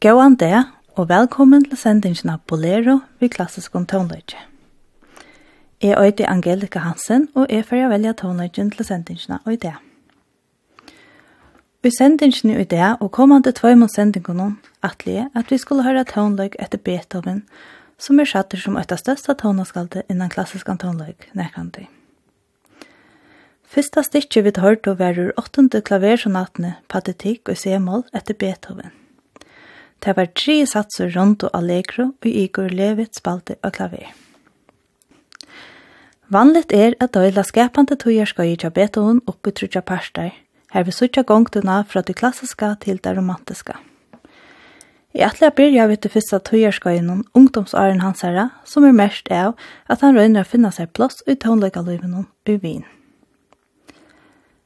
Gåan det, og velkommen til sendingen av Bolero ved klassisk om tonløyge. Jeg øyde Angelika Hansen, og jeg får velge tonløygen til sendingen av det. Vi sendingen i det, og kommande tvøy mot sendingen atlige at vi skulle høre tonløyg etter Beethoven, som er satt som øyta største tonaskalde innan klassisk tonløyg nærkantig. Fyrsta stikket vi tar til å være åttende klaversonatene patetikk og semål etter Beethoven. Det var tre satser rundt og allegro, og Igor Levit spalte og klaver. Vanligt er at døyla skapande tøyer skal i beton opp i trutja parster, her vi sutja gongtuna fra det klassiska til det romantiska. I atle jeg byrja vidt det første tøyerskøyene ungdomsåren hans herra, som er mest av at han røyner å finna seg plass i tånleikaluven i Wien.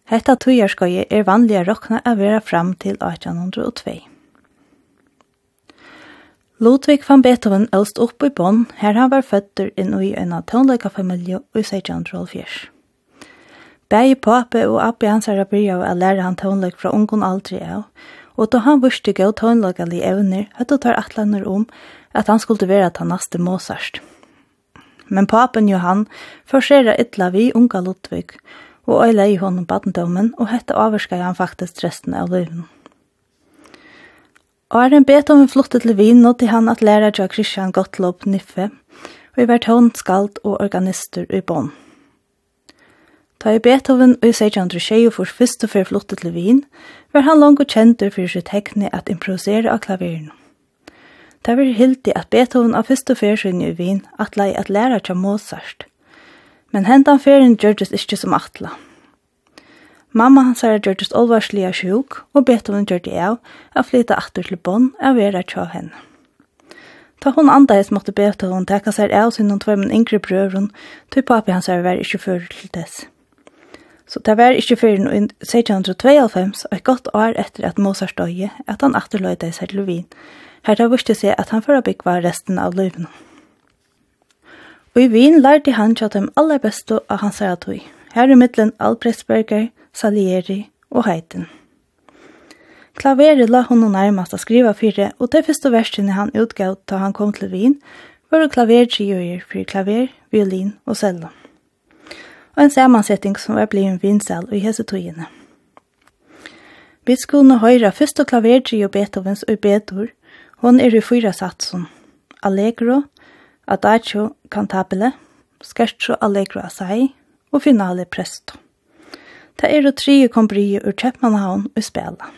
Hetta tøyerskøye er vanlig å råkne å fram til 1802. Ludvig van Beethoven elst opp i Bonn, her han var føtter inn i en av tonløykafamilie i 1612. Begge pape og appi hans har byrja å lære han tonløyk fra ungen aldri av, og da han vurste gå tonløykali evner, høttu tar atlaner om at han skulle være ta naste Mozart. Men papen Johan forsera ytla vi unga Ludvig, og øyla i honom badendommen, og hette avvarska han faktisk resten av livet. Åren bet om hun flyttet til vin, nå til han at lærer til Christian Gottlob Niffe, og i hvert hånd skald og organister i Bonn. Da i Beethoven og i 1620 for først og før flottet til Wien, var han langt og kjent for sitt hekne at improvisere av klaveren. Det var hildig at Beethoven av først og før sin i Wien at lei at lære til Mozart. Men hentan ferien gjørtes ikke som atla. Mamma hans har hansara gjørdist olvarsliga sjuk, og bedt hun gjør det av at flyta atter til Bonn av vera tja henne. Ta hon andais måtte bedt hun teka seg av sin tvær tveimen yngre brøvrun, tog papi hans har vært ikke før til dess. Så det var ikke før i 1692, og et godt år etter at Mozart døye, at han afturløyde seg til Wien. Her det viste seg at han fyrir byggva resten av løyven. Og i Wien lærte han til dem aller beste av hans tog. Her i middelen Albrechtsberger, Salieri og Heiten. Klaveret la hon nærmast å skriva fyrre, og det første versene han utgav da han kom til Wien, var klavertriøyer for klaver, violin og cello. Og en sammansetting som var blitt en vinsel i hese togene. Vi skulle høyre første klavertrio Beethovens og Beethoven, hon er i fyra satsen. Allegro, Adagio, Cantabile, Scherzo, Allegro assai og finale Presto. Det er å tre komperiet ur Kjøpmannhavn og spela.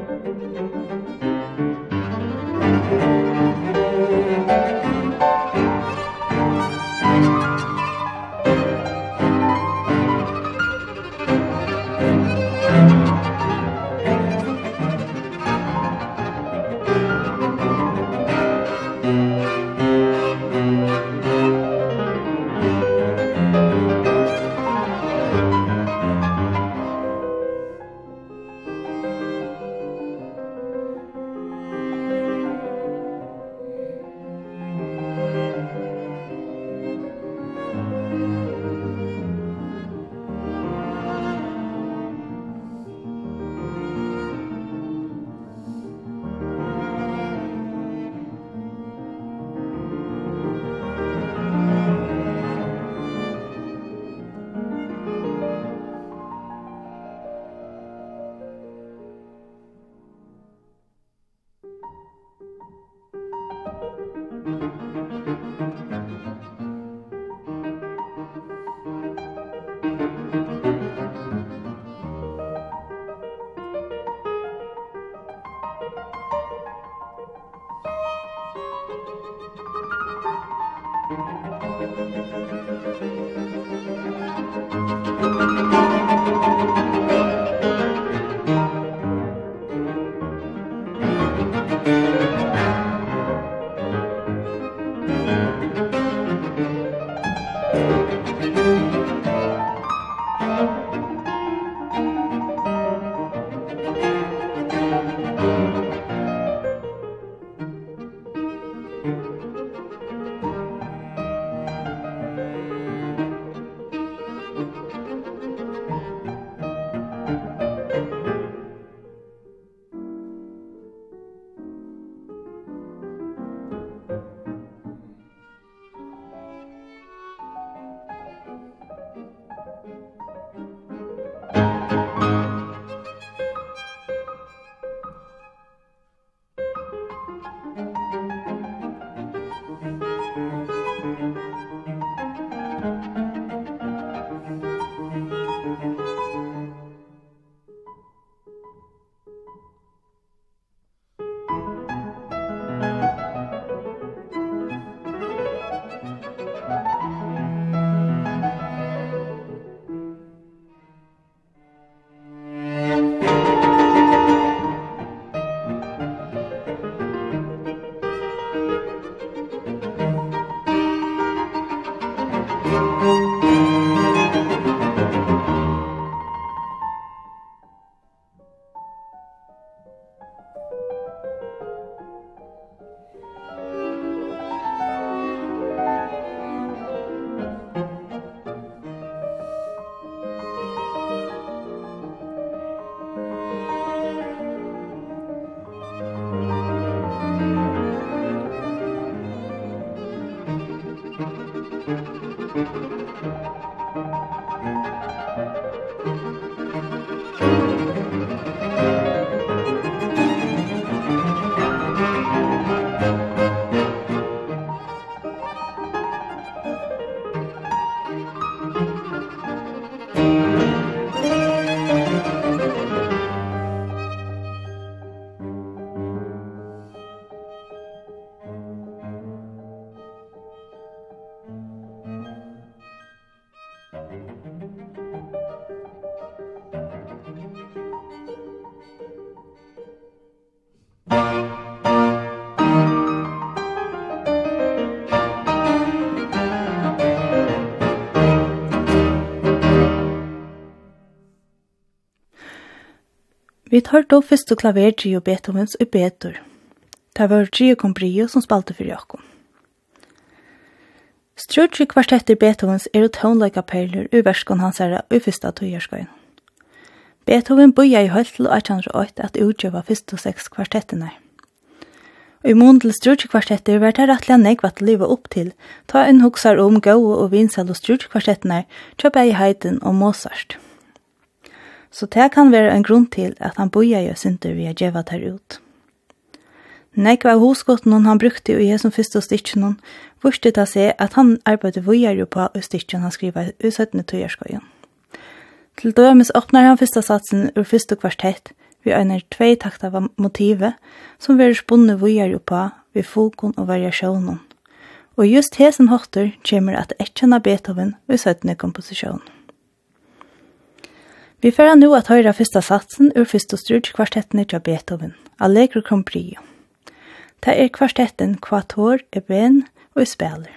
Thank you. Vi tar då første klavertrio Beethovens i Betur. Det var Gio Combrio som spalte for Jakob. Strutsi kvartetter Beethovens er og tånleika perler ur verskon hans herra i fyrsta tøyerskøyen. Beethoven bøya i høyt til 1808 at utgjøva fyrst og seks kvartettene. Og i mån til strutsi kvartetter var det rettelig negv at liva opp til, ta en hoksar om gau og vinsel og strutsi kvartettene, kjøp ei heiden og Mozart. Mozart. Så det kan være en grunn til at han boja i synder vi har djevat her ut. Nek var hoskotten han brukte i som første stikken hon, vurste det seg at han arbeidde vujar jo på i stikken han skriver i 17. tøyerskøyen. Til dømes åpner han første satsen ur første kvartett, vi øyner tvei takt av motivet, som vi er spunnet vujar jo på ved fokon og variasjonen. Og just hesen hotter kommer at etkjenne Beethoven i 17. komposisjonen. Vi færa nu at høyra fyrsta satsen ur fyrsta strudj kvartetten i Beethoven, Allegro con brio. Det er kvartetten Quator, Eben og Speller.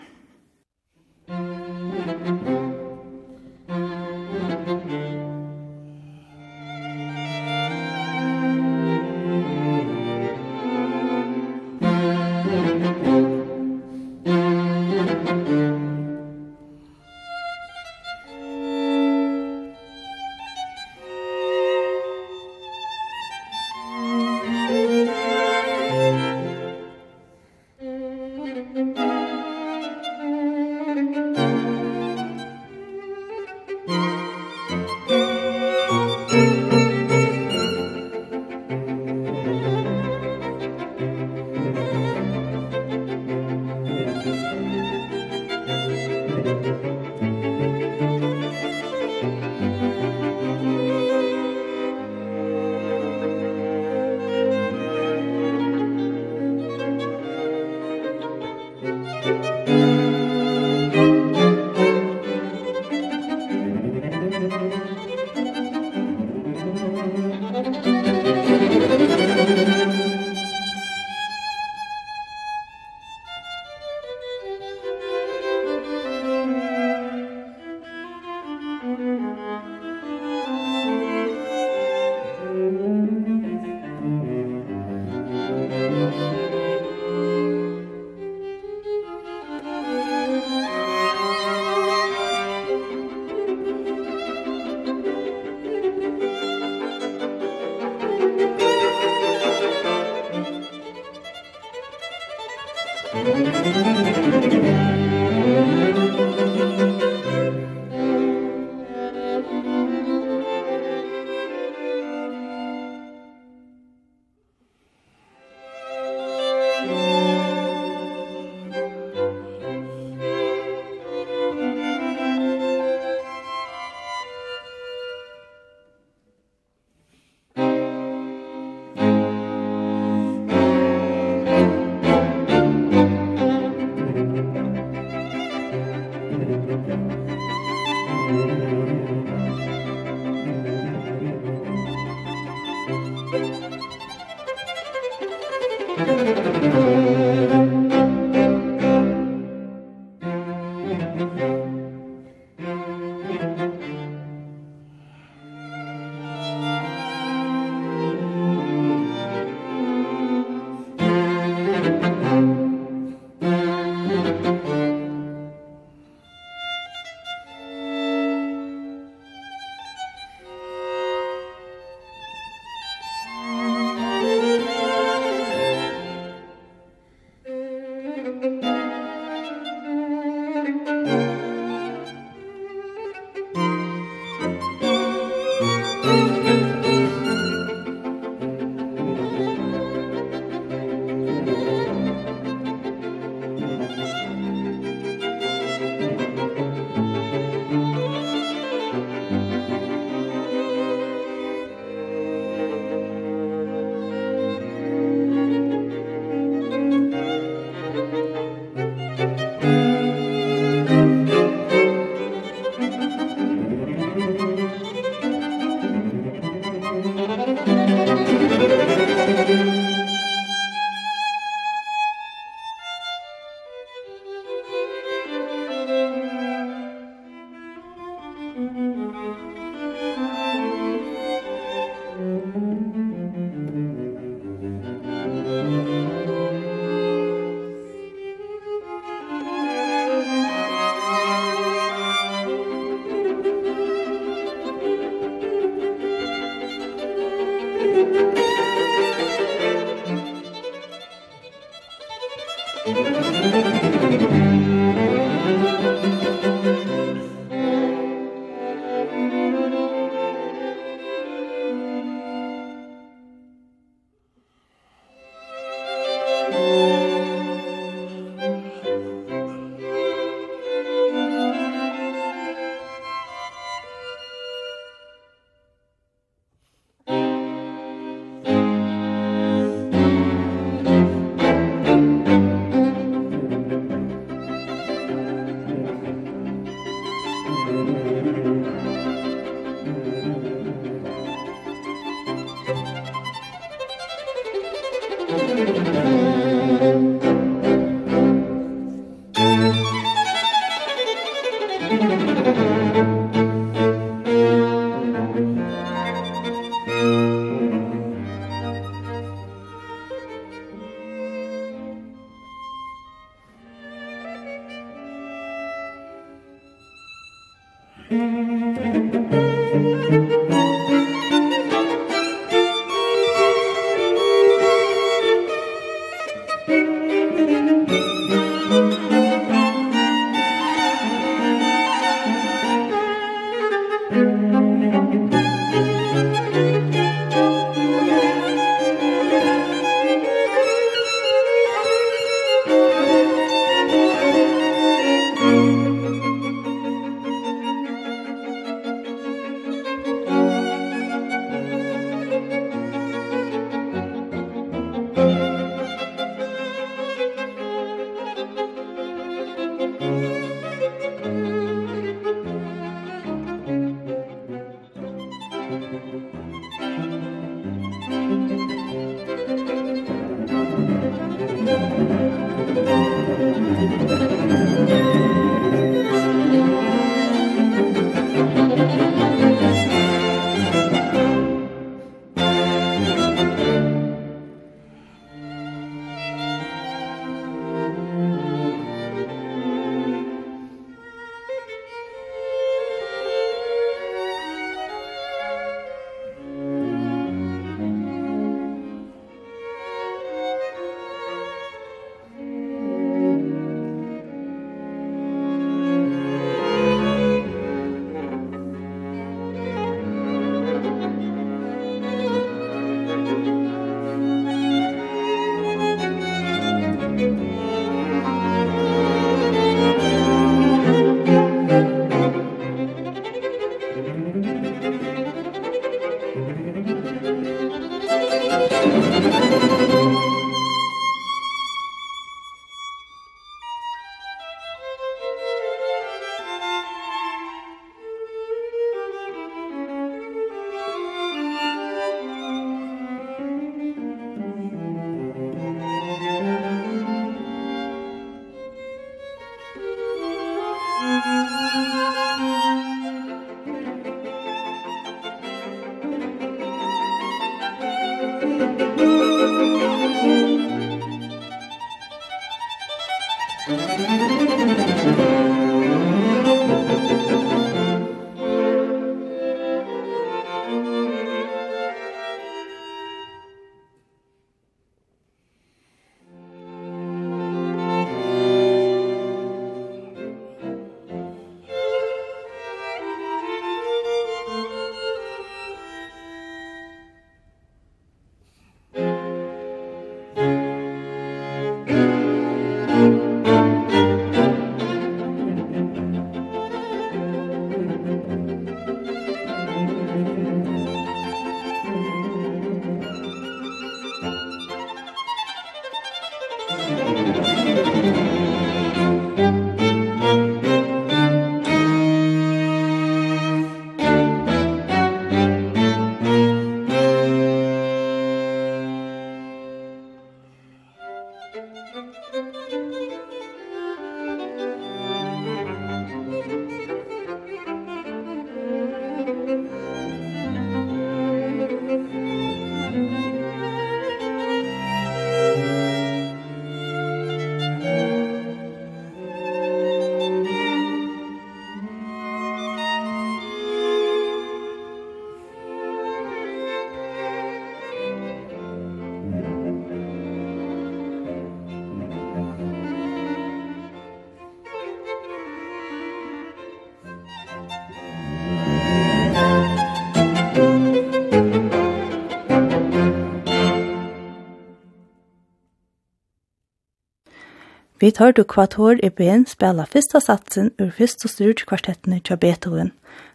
Vi tar du kvartor i ben spela fyrsta satsen ur fyrsta styrt kvartettene til Beethoven,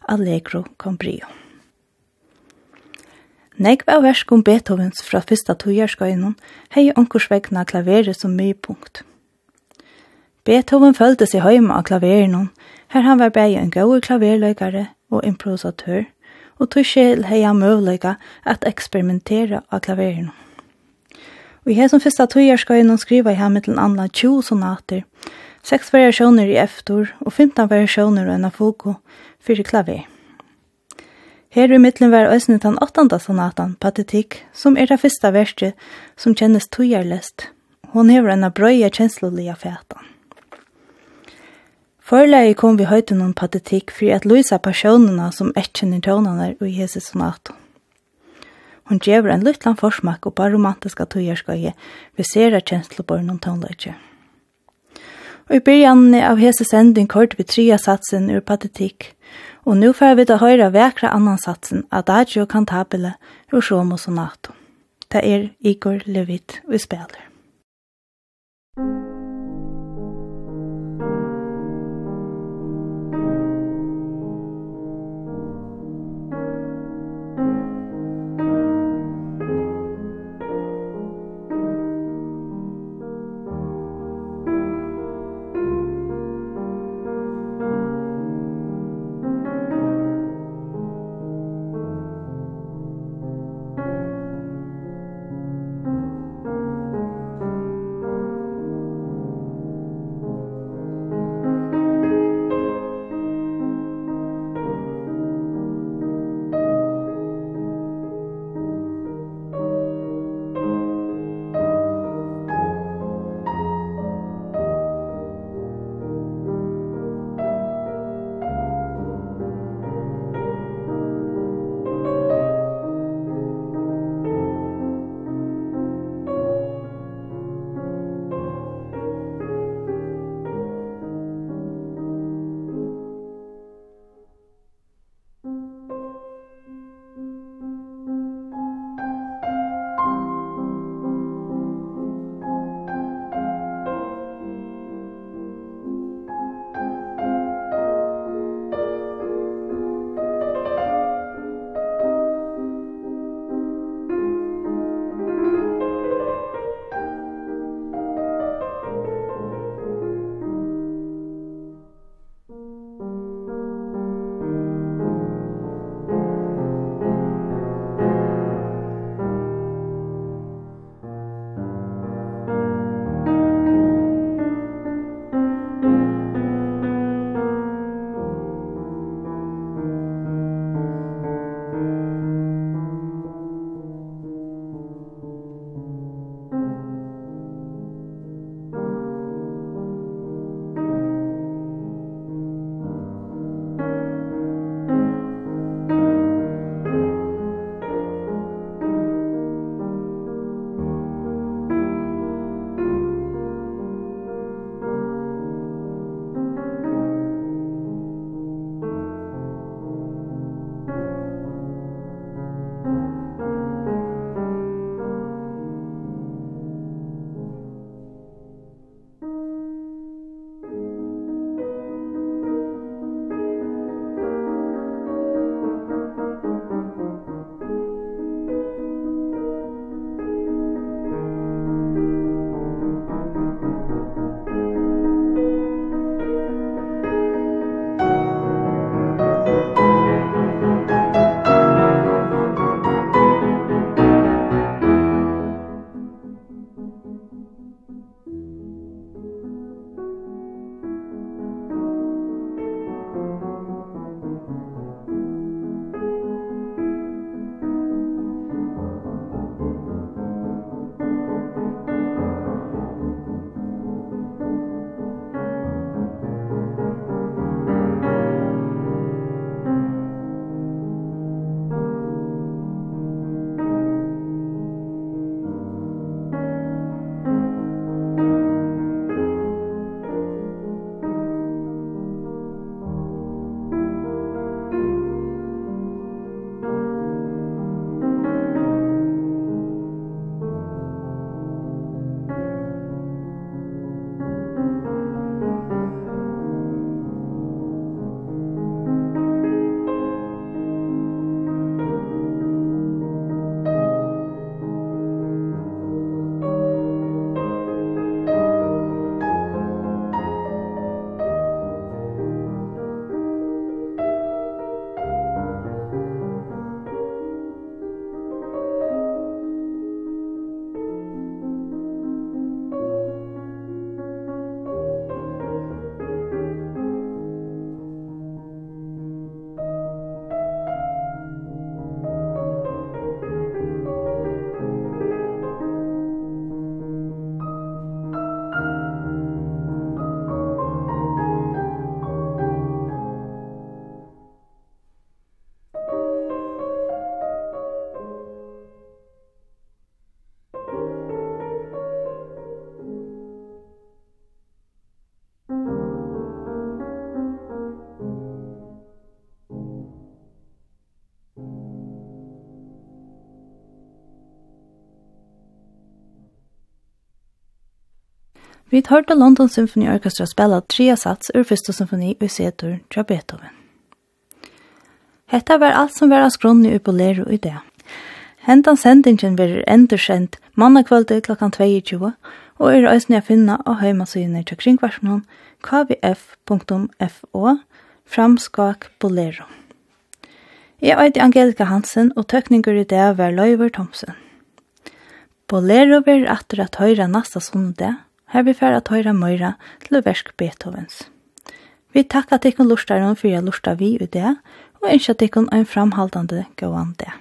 Allegro con brio. Nekv av verskom Beethovens fra fyrsta togjærskøynen hei onkursvegna klaveret som mye punkt. Beethoven følte seg høyma av klaveren, her han var bare en gode klaverløygare og improvisatør, og tog sjel hei han møvløyga at eksperimentera av klaveren. Og i hesson fyrsta tøyarskøyene skriva i her mittelen anna 20 sonater, Sex variasjoner i eftor og 15 variasjoner og en afoko, fyrir klaver. Her i mittlen var òsne den åttanda sonatan, Patetikk, som er det fyrsta verset som kjennes tøyarlest. Hon hever en av brøya kjensloliga fætan. Forleie kom vi høyte om patetikk for at Luisa personerna som etkjenner tånene i hese sonaton. Hon gjever en lytlan forsmak og bare romantiska tøyerskøye vi ser av kjensleborgen om tonløyke. Og i byrjan av hese sending kort vi tria satsen ur patetikk, og nu får vi da høyra vekra annan satsen Adagio Cantabile ur Somo Sonato. Det er Igor Levit vi spiller. Vi hørte London Symphony Orchestra spela tre sats ur første symfoni i setur fra Beethoven. Hetta var alt som var av skronni i og i det. Hentan sendingen var endursendt mannakvöldi klokkan 22 og er òsne a finna á heimasøyene til kringvarsnån kvf.fo framskak bolero. Jeg eit Angelika Hansen og tøkninger i det var Løyver Thomsen. Bolero verir atter at høyra nasta sundag Her vi færa tøyra møyra til versk Beethovens. Vi takkar tikkun lustaren fyrir a lusta vi i det, og ønskja tikkun ein framhaldande gåan det.